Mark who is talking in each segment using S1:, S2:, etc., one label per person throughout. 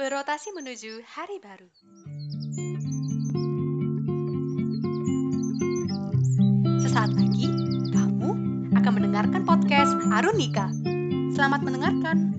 S1: berotasi menuju hari baru. Sesaat lagi, kamu akan mendengarkan podcast Arunika. Selamat mendengarkan.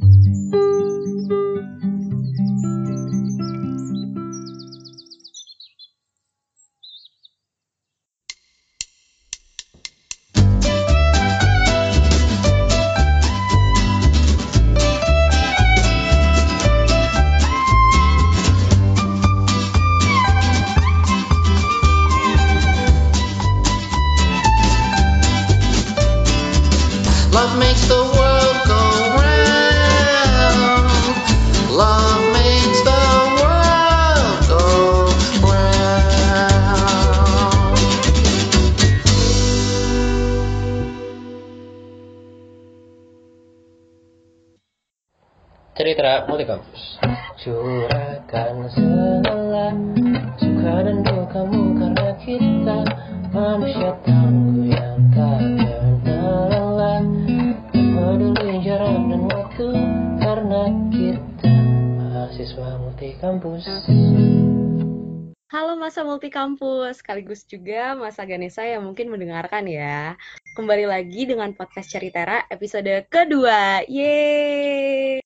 S2: Mahasiswa multi kampus.
S3: Halo masa multikampus, sekaligus juga masa Ganesha yang mungkin mendengarkan ya. Kembali lagi dengan podcast Ceritera episode kedua. Yeay!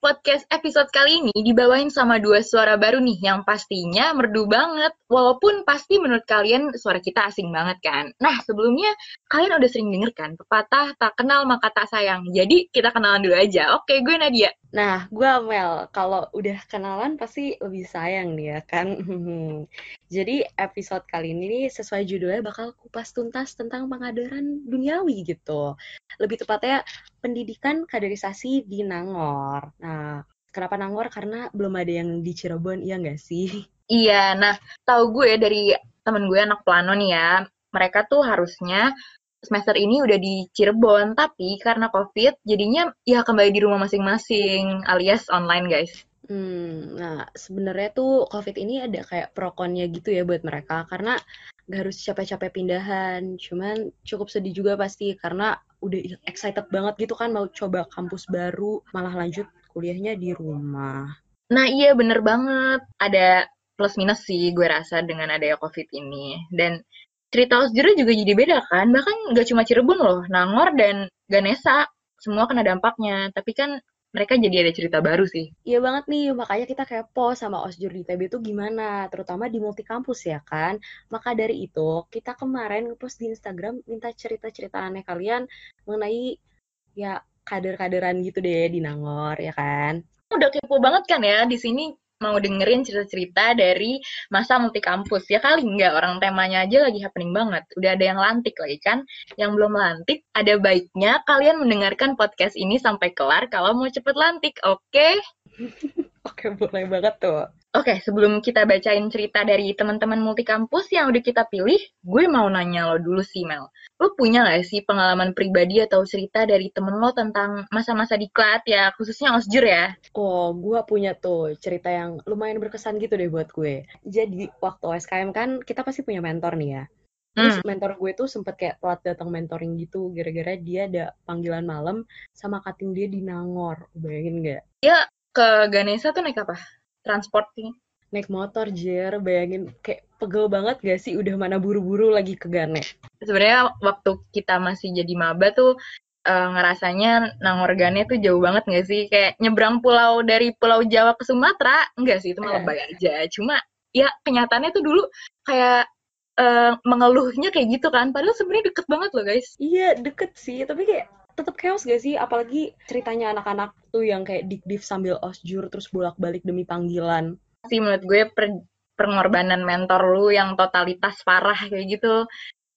S4: Podcast episode kali ini dibawain sama dua suara baru nih yang pastinya merdu banget. Walaupun pasti menurut kalian suara kita asing banget kan. Nah, sebelumnya kalian udah sering denger kan pepatah tak kenal maka tak sayang. Jadi kita kenalan dulu aja. Oke, gue Nadia.
S3: Nah, gue Mel, kalau udah kenalan pasti lebih sayang nih ya kan. Jadi episode kali ini sesuai judulnya bakal kupas tuntas tentang pengadaran duniawi gitu. Lebih tepatnya pendidikan kaderisasi di Nangor. Nah, kenapa Nangor? Karena belum ada yang di Cirebon, iya nggak sih?
S4: Iya, nah tahu gue dari temen gue anak plano nih ya. Mereka tuh harusnya semester ini udah di Cirebon, tapi karena COVID jadinya ya kembali di rumah masing-masing alias online guys.
S3: Hmm, nah sebenarnya tuh COVID ini ada kayak pro konnya gitu ya buat mereka karena gak harus capek-capek pindahan. Cuman cukup sedih juga pasti karena udah excited banget gitu kan mau coba kampus baru, malah lanjut kuliahnya di rumah.
S4: Nah iya bener banget, ada plus minus sih gue rasa dengan adanya COVID ini. Dan cerita Osjura juga jadi beda kan, bahkan gak cuma Cirebon loh, Nangor dan Ganesa, semua kena dampaknya. Tapi kan mereka jadi ada cerita baru sih.
S3: Iya banget nih, makanya kita kepo sama Osjur di ITB itu gimana, terutama di multikampus ya kan. Maka dari itu, kita kemarin ngepost di Instagram minta cerita-cerita aneh kalian mengenai ya kader-kaderan gitu deh di Nangor ya kan.
S4: Udah kepo banget kan ya di sini mau dengerin cerita-cerita dari masa multikampus. Ya kali nggak, orang temanya aja lagi happening banget. Udah ada yang lantik lagi kan. Yang belum lantik, ada baiknya kalian mendengarkan podcast ini sampai kelar kalau mau cepet lantik, oke?
S3: Oke, boleh banget tuh.
S4: Oke, sebelum kita bacain cerita dari teman-teman multikampus yang udah kita pilih, gue mau nanya lo dulu sih, Mel. Lo punya nggak sih pengalaman pribadi atau cerita dari temen lo tentang masa-masa diklat ya, khususnya osjur ya?
S3: Oh, gue punya tuh cerita yang lumayan berkesan gitu deh buat gue. Jadi, waktu SKM kan kita pasti punya mentor nih ya. Terus mentor gue tuh sempet kayak telat datang mentoring gitu, gara-gara dia ada panggilan malam sama kating dia di Nangor. Bayangin nggak?
S4: Dia ke Ganesa tuh naik apa? Transporting.
S3: Naik motor, Jer. Bayangin kayak pegel banget gak sih udah mana buru-buru lagi ke Gane.
S4: Sebenarnya waktu kita masih jadi maba tuh eh, ngerasanya Nangor Gane tuh jauh banget gak sih? Kayak nyebrang pulau dari Pulau Jawa ke Sumatera. Enggak sih, itu mah
S3: Eh.
S4: lebay aja. Cuma ya kenyataannya tuh dulu kayak eh, mengeluhnya kayak gitu kan. Padahal sebenarnya deket banget loh guys.
S3: Iya, deket sih. Tapi kayak tetap chaos gak sih? Apalagi ceritanya anak-anak tuh yang kayak dik-div sambil osjur terus bolak-balik demi panggilan.
S4: Sih menurut gue per- pengorbanan mentor lu yang totalitas parah kayak gitu.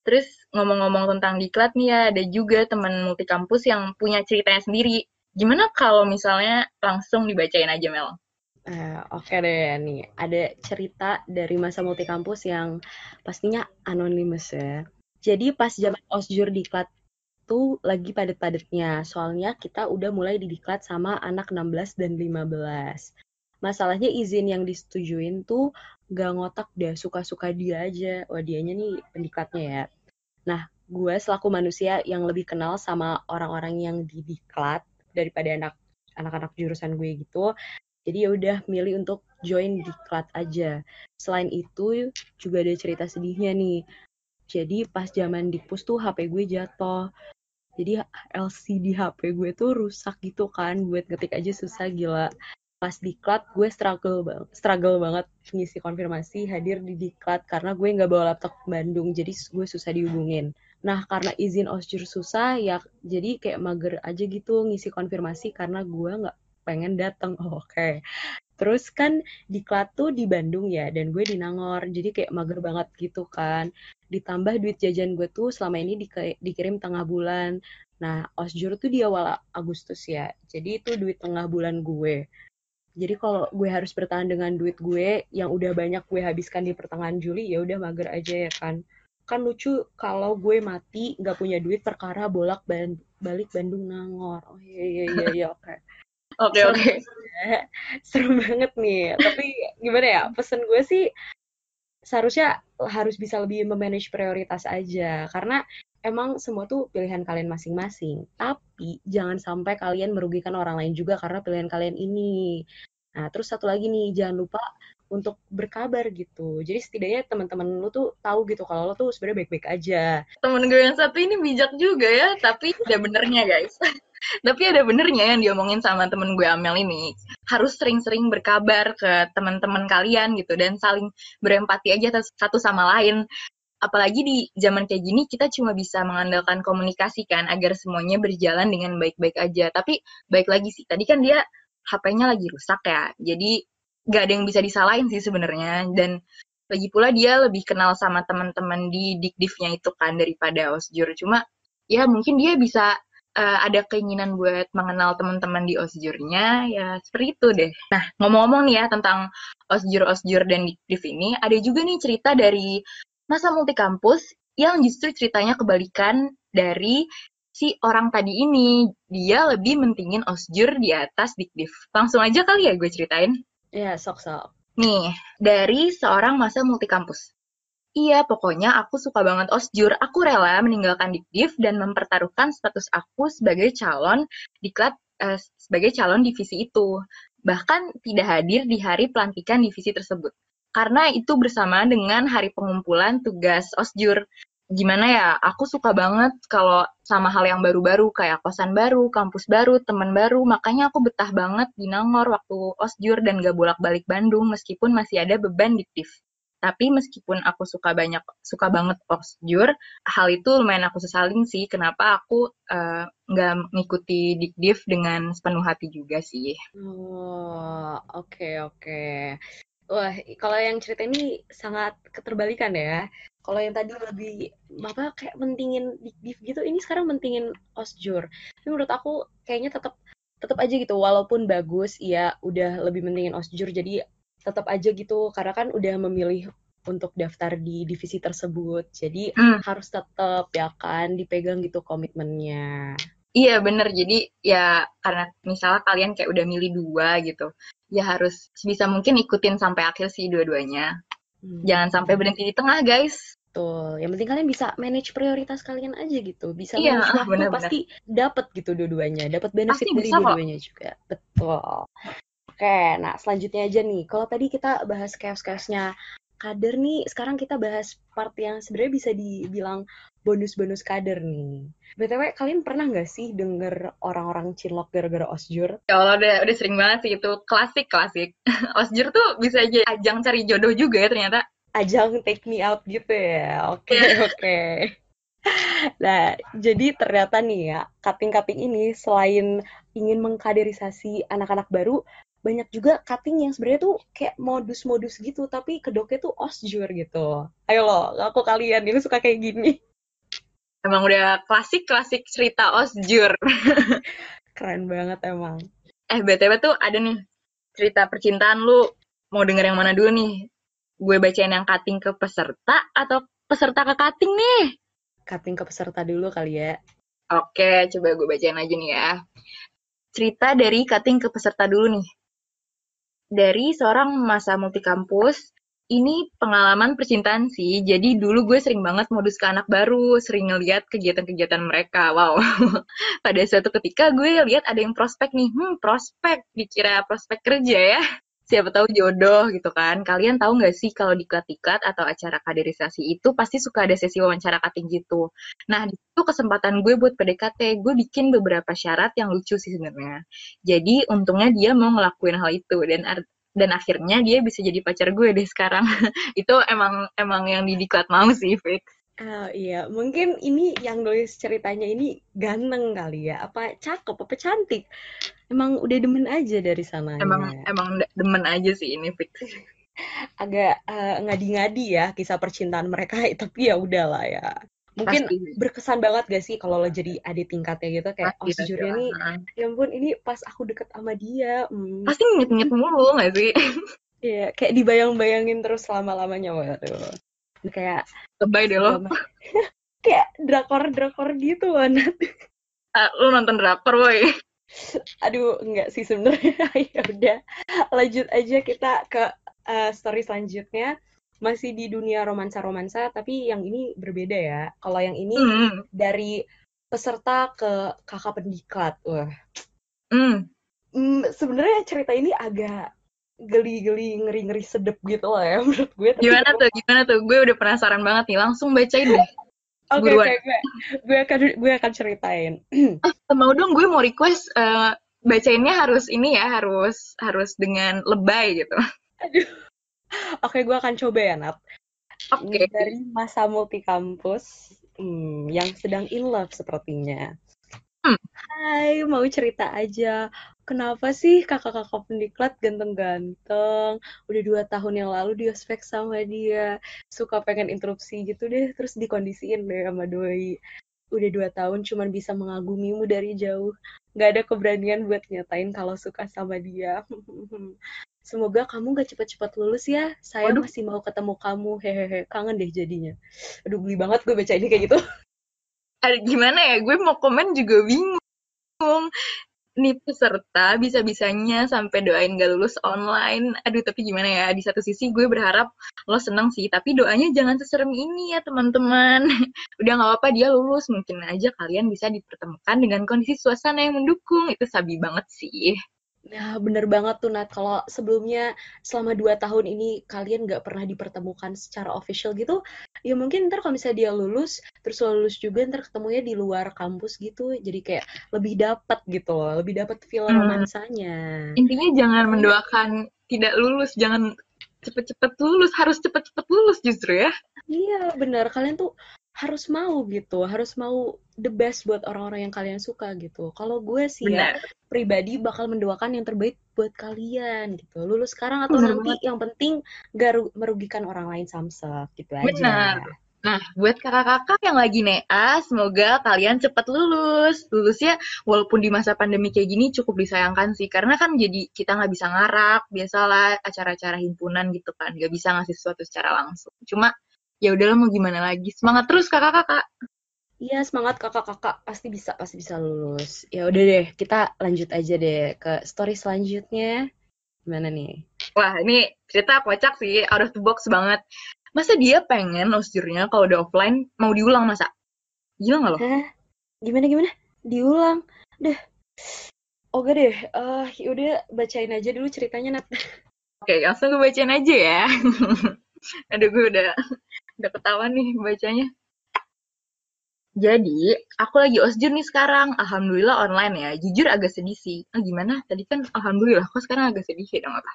S4: Terus ngomong-ngomong tentang diklat nih ya, ada juga teman multikampus yang punya ceritanya sendiri. Gimana kalau misalnya langsung dibacain aja Mel?
S3: Eh, Oke deh, nih ada cerita dari masa multikampus yang pastinya anonymous ya. Jadi pas zaman osjur diklat tuh lagi padet-padetnya, soalnya kita udah mulai didiklat sama anak 16 dan 15. Masalahnya izin yang disetujuin tuh gak ngotak deh, suka-suka dia aja. Wah dianya nih pendiklatnya ya. Nah, gue selaku manusia yang lebih kenal sama orang-orang yang didiklat daripada anak anak-anak jurusan gue gitu, Jadi ya udah milih untuk join diklat aja. Selain itu juga ada cerita sedihnya nih. Jadi pas zaman dikpus tuh HP gue jatuh. Jadi LCD HP gue tuh rusak gitu kan, buat ngetik aja susah gila. Pas diklat gue struggle banget, struggle banget ngisi konfirmasi hadir di diklat karena gue nggak bawa laptop ke Bandung, jadi gue susah dihubungin. Nah karena izin osjur susah ya, jadi kayak mager aja gitu ngisi konfirmasi karena gue nggak pengen datang. Oke. Terus kan diklat tuh di Bandung ya, dan gue di Nangor, jadi kayak mager banget gitu kan. Ditambah duit jajan gue tuh selama ini dike- dikirim tengah bulan. Nah, osjur tuh di awal Agustus ya, jadi itu duit tengah bulan gue. Jadi kalau gue harus bertahan dengan duit gue yang udah banyak gue habiskan di pertengahan Juli, ya udah mager aja ya kan. Kan lucu kalau gue mati nggak punya duit perkara bolak balik Bandung Nangor. Oh iya iya iya iya oke.
S4: Oke
S3: Serem
S4: oke.
S3: ya. Serem banget nih. Tapi gimana ya? Pesan gue sih seharusnya harus bisa lebih memanage prioritas aja karena emang semua tuh pilihan kalian masing-masing. Tapi jangan sampai kalian merugikan orang lain juga karena pilihan kalian ini. Nah, terus satu lagi nih, jangan lupa untuk berkabar gitu. Jadi setidaknya teman-teman lu tuh tahu gitu kalau lo tuh sebenarnya baik-baik aja.
S4: Temen gue yang satu ini bijak juga ya, tapi ada benernya guys. tapi ada benernya yang diomongin sama temen gue Amel ini. Harus sering-sering berkabar ke teman-teman kalian gitu dan saling berempati aja satu sama lain. Apalagi di zaman kayak gini kita cuma bisa mengandalkan komunikasi kan agar semuanya berjalan dengan baik-baik aja. Tapi baik lagi sih, tadi kan dia HP-nya lagi rusak ya. Jadi gak ada yang bisa disalahin sih sebenarnya. Dan lagi pula dia lebih kenal sama teman-teman di dikdivnya itu kan daripada osjur. Cuma ya mungkin dia bisa uh, ada keinginan buat mengenal teman-teman di osjurnya ya seperti itu deh. Nah ngomong-ngomong nih ya tentang osjur-osjur dan dikdiv ini ada juga nih cerita dari masa multi kampus yang justru ceritanya kebalikan dari si orang tadi ini. Dia lebih mentingin osjur di atas dikdiv langsung aja kali ya gue ceritain
S3: Ya, sok-sok.
S4: Nih, dari seorang masa multi kampus. Iya, pokoknya aku suka banget osjur. Aku rela meninggalkan dikdiv dan mempertaruhkan status aku sebagai calon diklat eh, sebagai calon divisi itu. Bahkan tidak hadir di hari pelantikan divisi tersebut. Karena itu bersamaan dengan hari pengumpulan tugas osjur gimana ya, aku suka banget kalau sama hal yang baru-baru, kayak kosan baru, kampus baru, teman baru, makanya aku betah banget di Nangor waktu osjur dan gak bolak-balik Bandung meskipun masih ada beban diktif. Tapi meskipun aku suka banyak, suka banget osjur, hal itu lumayan aku sesalin sih, kenapa aku uh, nggak ngikuti dikdiv dengan sepenuh hati juga sih.
S3: Oh, oke oke. Wah, kalau yang cerita ini sangat keterbalikan ya. Kalau yang tadi lebih apa kayak mentingin dikdiv gitu, ini sekarang mentingin osjur. Tapi menurut aku kayaknya tetap tetap aja gitu, walaupun bagus, ya udah lebih mentingin osjur, jadi tetap aja gitu, karena kan udah memilih untuk daftar di divisi tersebut, jadi
S4: Hmm.
S3: harus tetap ya kan dipegang gitu komitmennya.
S4: Iya bener, jadi ya karena misalnya kalian kayak udah milih dua gitu, ya harus sebisa mungkin ikutin sampai akhir sih dua-duanya.
S3: Hmm.
S4: Jangan sampai berhenti di tengah guys.
S3: Betul. Yang penting kalian bisa manage prioritas kalian aja gitu. Bisa
S4: Iya,
S3: manage waktu
S4: benar-benar.
S3: pasti dapat gitu dua-duanya. Dapat benefit
S4: Pasti
S3: dari
S4: bisa
S3: dua-duanya juga. Betul. Oke, nah selanjutnya aja nih. Kalau tadi kita bahas chaos-chaosnya kader nih, sekarang kita bahas part yang sebenarnya bisa dibilang bonus-bonus kader nih. BTW, kalian pernah nggak sih denger orang-orang cinlok gara-gara osjur?
S4: Ya Allah udah, udah sering banget sih itu klasik-klasik. Osjur tuh bisa jadi ajang cari jodoh juga ya ternyata.
S3: ajang take me out gitu ya. Oke,
S4: Iya.
S3: oke. Nah, jadi ternyata nih ya, cutting-cutting ini selain ingin mengkaderisasi anak-anak baru, banyak juga cutting yang sebenarnya tuh kayak modus-modus gitu, tapi kedoknya tuh osjur gitu. Ayo lo, aku kalian ini suka kayak gini.
S4: Emang udah klasik-klasik cerita osjur.
S3: Keren banget emang.
S4: Eh BTW tuh ada nih cerita percintaan lu. Mau denger yang mana dulu nih? Gue bacain yang cutting ke peserta atau peserta ke cutting nih?
S3: Cutting ke peserta dulu kali ya.
S4: Oke, coba gue bacain aja nih ya. Cerita dari cutting ke peserta dulu nih. Dari seorang masa multi kampus ini pengalaman percintaan sih. Jadi dulu gue sering banget modus ke anak baru, sering ngeliat kegiatan-kegiatan mereka. Wow. Pada suatu ketika gue lihat ada yang prospek nih. Hmm, prospek. Dikira prospek kerja ya. Siapa tahu jodoh gitu kan. Kalian tahu nggak sih kalau di Klat atau acara kaderisasi itu pasti suka ada sesi wawancara cutting gitu. Nah, itu kesempatan gue buat PDKT. Gue bikin beberapa syarat yang lucu sih sebenarnya. Jadi untungnya dia mau ngelakuin hal itu dan dan akhirnya dia bisa jadi pacar gue deh sekarang itu emang emang yang di diklat mau sih fix
S3: Oh iya, mungkin ini yang nulis ceritanya ini ganteng kali ya, apa cakep, apa cantik. Emang udah demen aja dari sana.
S4: Emang emang demen aja sih ini fix.
S3: Agak uh, ngadi-ngadi ya kisah percintaan mereka, tapi ya udahlah ya mungkin Pasti. berkesan banget gak sih kalau lo jadi adik tingkatnya gitu kayak Pasti, oh sejujurnya nih ya ampun ini pas aku deket sama dia
S4: hmm. pasti ngit-ngit mulu gak sih
S3: Iya, kayak dibayang-bayangin terus lama-lamanya tuh. Kayak
S4: lebay deh lo.
S3: kayak drakor-drakor gitu, Wanat.
S4: Uh, lu nonton drakor, woi.
S3: Aduh, enggak sih sebenarnya. ya udah, lanjut aja kita ke uh, story selanjutnya masih di dunia romansa-romansa, tapi yang ini berbeda ya. Kalau yang ini mm. dari peserta ke kakak pendiklat, wah. Mm. Mm, Sebenarnya cerita ini agak geli-geli ngeri-ngeri sedep gitu lah ya menurut gue.
S4: Tapi gimana tuh? Gimana tuh? Gue udah penasaran banget nih. Langsung bacain deh.
S3: Oke, okay, okay, gue, gue akan gue akan ceritain.
S4: ah, mau dong gue mau request uh, bacainnya harus ini ya, harus harus dengan lebay gitu.
S3: Aduh. Oke, gue akan coba ya, Nat. Oke. Okay. Dari masa multi kampus hmm, yang sedang in love sepertinya. Hmm. Hai, mau cerita aja. Kenapa sih kakak-kakak pendiklat ganteng-ganteng? Udah dua tahun yang lalu dia spek sama dia. Suka pengen interupsi gitu deh, terus dikondisiin deh sama doi. Udah dua tahun cuman bisa mengagumimu dari jauh. Gak ada keberanian buat nyatain kalau suka sama dia. Semoga kamu gak cepat-cepat lulus ya. Saya Waduh. masih mau ketemu kamu. Hehehe, kangen deh jadinya. Aduh, beli banget gue baca ini kayak gitu.
S4: Ada gimana ya? Gue mau komen juga bingung. Nih peserta bisa-bisanya sampai doain gak lulus online. Aduh, tapi gimana ya? Di satu sisi gue berharap lo seneng sih, tapi doanya jangan seserem ini ya teman-teman. Udah gak apa-apa dia lulus, mungkin aja kalian bisa dipertemukan dengan kondisi suasana yang mendukung. Itu sabi banget sih.
S3: Ya bener banget tuh Nat, kalau sebelumnya selama dua tahun ini kalian nggak pernah dipertemukan secara official gitu, ya mungkin ntar kalau misalnya dia lulus, terus lulus juga ntar ketemunya di luar kampus gitu, jadi kayak lebih dapat gitu loh, lebih dapat feel hmm. romansanya.
S4: Intinya jangan mendoakan tidak lulus, jangan cepet-cepet lulus, harus cepet-cepet lulus justru ya.
S3: Iya bener, kalian tuh harus mau gitu, harus mau the best buat orang-orang yang kalian suka gitu. Kalau gue sih ya, Benar. ya pribadi bakal mendoakan yang terbaik buat kalian gitu. Lulus sekarang atau Benar nanti banget. yang penting gak merugikan orang lain samsek gitu aja.
S4: Benar. Nah, buat kakak-kakak yang lagi nea, semoga kalian cepat lulus. Lulusnya walaupun di masa pandemi kayak gini cukup disayangkan sih, karena kan jadi kita nggak bisa ngarak, biasalah acara-acara himpunan gitu kan, nggak bisa ngasih sesuatu secara langsung. Cuma ya udahlah mau gimana lagi semangat terus kakak-kakak
S3: Iya semangat kakak-kakak pasti bisa pasti bisa lulus. Ya udah deh kita lanjut aja deh ke story selanjutnya. Gimana nih?
S4: Wah ini cerita kocak sih, out of the box banget. Masa dia pengen osjurnya kalau udah offline mau diulang masa? Gila nggak lo?
S3: Hah? Gimana gimana? Diulang? Deh. Oke deh, uh, udah bacain aja dulu ceritanya Nat.
S4: Oke, langsung gue bacain aja ya. Aduh gue udah udah ketawa nih bacanya. Jadi, aku lagi osjur nih sekarang. Alhamdulillah online ya. Jujur agak sedih sih. Ah, gimana? Tadi kan alhamdulillah. Kok sekarang agak sedih ya dong apa?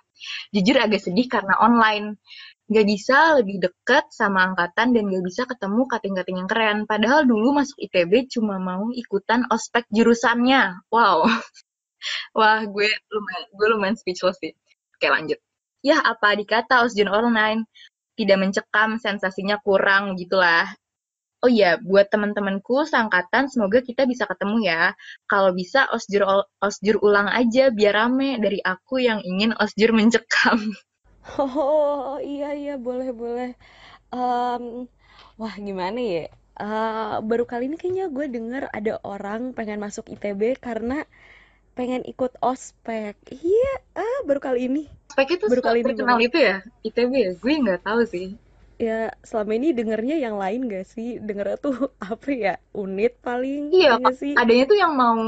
S4: Jujur agak sedih karena online. Gak bisa lebih deket sama angkatan dan gak bisa ketemu kating-kating yang keren. Padahal dulu masuk ITB cuma mau ikutan ospek jurusannya. Wow. Wah, gue lumayan, gue lumayan speechless sih. Oke, lanjut. Ya, apa dikata osjur online? Tidak mencekam, sensasinya kurang gitulah. Oh iya, buat teman-temanku sangkatan semoga kita bisa ketemu ya. Kalau bisa osjur osjur ulang aja biar rame dari aku yang ingin osjur mencekam.
S3: Oh iya iya boleh boleh. Um, wah gimana ya? Uh, baru kali ini kayaknya gue denger ada orang pengen masuk ITB karena pengen ikut ospek. Iya, ah baru kali ini.
S4: ospeknya tuh
S3: Baru kali ini
S4: terkenal itu ya ITB ya gue nggak tahu sih
S3: Ya, selama ini dengernya yang lain gak sih? Dengernya tuh apa ya? Unit paling,
S4: Iya,
S3: ya nggak sih?
S4: adanya tuh yang mau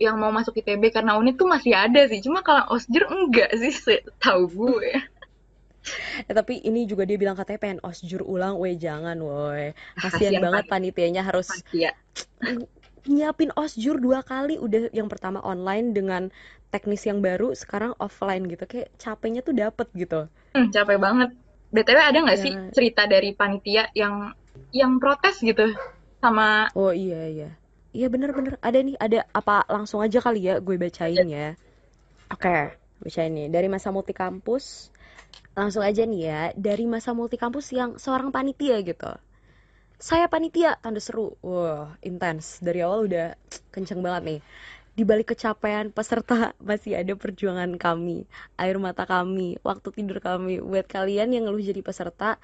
S4: yang mau masuk ITB karena unit tuh masih ada sih cuma kalau osjur enggak sih tahu gue
S3: Eh, tapi ini juga dia bilang katanya pengen osjur ulang, weh jangan woi. Kasian
S4: Kasian
S3: banget panitianya harus
S4: Iya.
S3: nyiapin osjur dua kali. Udah yang pertama online dengan teknis yang baru sekarang offline gitu. Kayak capeknya tuh dapet gitu.
S4: Hmm, capek banget. BTW ada nggak sih
S3: Ya.
S4: cerita dari panitia yang yang protes gitu sama
S3: oh iya iya. Iya bener-bener ada nih ada apa langsung aja kali ya gue bacain ya. Oke bacain nih. Dari masa multi kampus langsung aja nih ya. Dari masa multi kampus yang seorang panitia gitu saya panitia tanda seru. Wah intens. Dari awal udah kenceng banget nih. Di balik kecapean peserta masih ada perjuangan kami air mata kami waktu tidur kami. Buat kalian yang ngeluh jadi peserta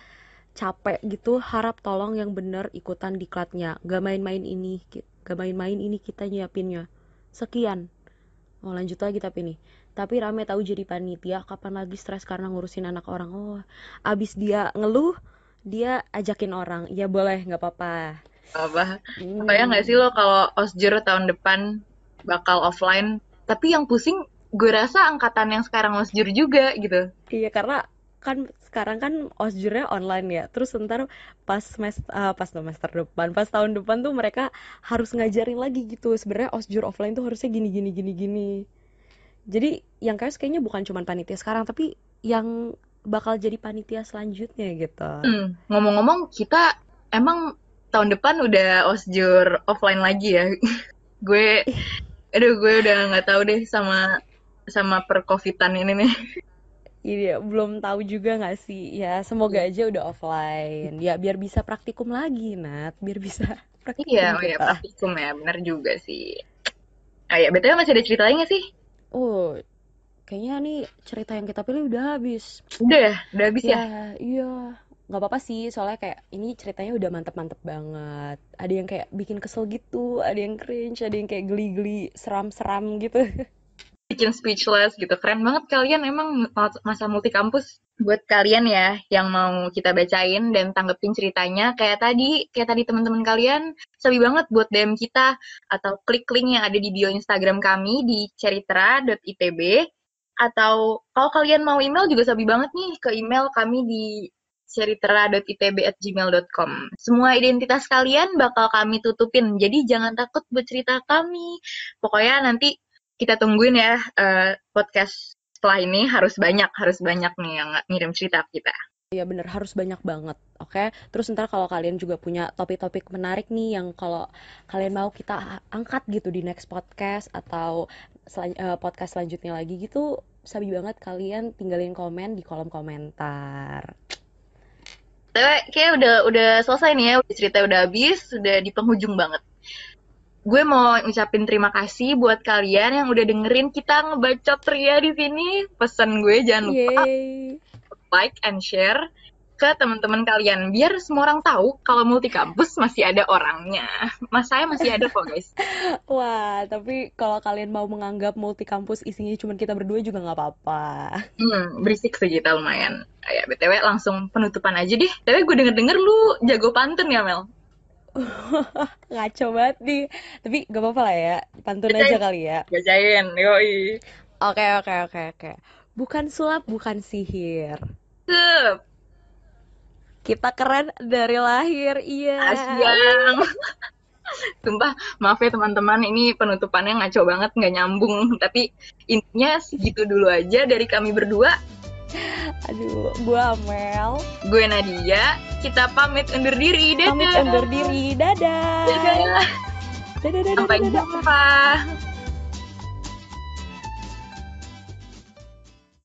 S3: capek gitu harap tolong yang bener ikutan diklatnya. Gak main-main ini gak main-main ini kita nyiapinnya. Sekian. Mau lanjut lagi tapi nih. Tapi rame tahu jadi panitia kapan lagi stres karena ngurusin anak orang. Oh abis dia ngeluh dia ajakin orang ya boleh nggak apa-apa
S4: apa?
S3: Hmm.
S4: Kayak nggak sih lo kalau osjur tahun depan bakal offline? Tapi yang pusing gue rasa angkatan yang sekarang osjur juga gitu.
S3: Iya karena kan sekarang kan osjurnya online ya. Terus ntar pas semester pas semester depan, pas tahun depan tuh mereka harus ngajarin lagi gitu. Sebenarnya osjur offline tuh harusnya gini gini gini gini. Jadi yang kayak kayaknya bukan cuma panitia sekarang tapi yang bakal jadi panitia selanjutnya gitu.
S4: Hmm, Ngomong-ngomong kita emang tahun depan udah osjur offline lagi ya. gue, aduh gue udah nggak tahu deh sama sama percovidan ini nih.
S3: Iya, belum tahu juga nggak sih? Ya, semoga aja udah offline. Ya, biar bisa praktikum lagi, Nat. Biar bisa praktikum
S4: Iya, oh ya praktikum ya, bener juga sih. Ah ya, BTW masih ada cerita lain nggak sih?
S3: Oh, kayaknya nih cerita yang kita pilih udah habis.
S4: Udah ya, udah habis ya?
S3: Ya, iya. Nggak apa-apa sih, soalnya kayak ini ceritanya udah mantep-mantep banget. Ada yang kayak bikin kesel gitu, ada yang cringe, ada yang kayak geli-geli, seram-seram gitu.
S4: bikin speechless gitu. Keren banget kalian emang masa multi kampus. Buat kalian ya yang mau kita bacain dan tanggepin ceritanya kayak tadi, kayak tadi teman-teman kalian sabi banget buat DM kita atau klik link yang ada di bio Instagram kami di ceritra.itb atau kalau kalian mau email juga sabi banget nih ke email kami di ceritra.itb@gmail.com. Semua identitas kalian bakal kami tutupin. Jadi jangan takut buat cerita kami. Pokoknya nanti kita tungguin ya eh, podcast setelah ini harus banyak harus banyak nih yang ngirim cerita kita.
S3: Iya bener, harus banyak banget, oke? Terus ntar kalau kalian juga punya topik-topik menarik nih yang kalau kalian mau kita angkat gitu di next podcast atau selan- eh, podcast selanjutnya lagi gitu, sabi banget kalian tinggalin komen di kolom komentar.
S4: Tapi kayak udah udah selesai nih ya, udah cerita udah habis, sudah di penghujung banget. Gue mau ngucapin terima kasih buat kalian yang udah dengerin kita ngebacot ria di sini. Pesan gue jangan lupa
S3: Yeay.
S4: like and share ke teman-teman kalian biar semua orang tahu kalau multi kampus masih ada orangnya. Mas saya masih ada kok guys.
S3: Wah, tapi kalau kalian mau menganggap multi kampus isinya cuma kita berdua juga nggak apa-apa.
S4: Hmm, berisik sih kita lumayan. Ya, BTW langsung penutupan aja deh. Tapi gue denger-denger lu jago pantun ya, Mel?
S3: Ngaco banget nih. Tapi gak apa-apa lah ya, pantun
S4: Bacain.
S3: aja kali ya.
S4: Bacain, yoi.
S3: Oke, oke, oke, oke. Bukan sulap, bukan sihir. Kita keren dari lahir, iya.
S4: asyang. Sumpah, maaf ya teman-teman, ini penutupannya ngaco banget, nggak nyambung. Tapi intinya segitu dulu aja dari kami berdua.
S3: Aduh, gua Amel.
S4: Gue Nadia, kita pamit undur diri. Dadah.
S3: Pamit undur diri. Dadah.
S4: Dadah.
S3: Dadah, dadah,
S4: Sampai
S3: dadah, dadah.
S4: jumpa.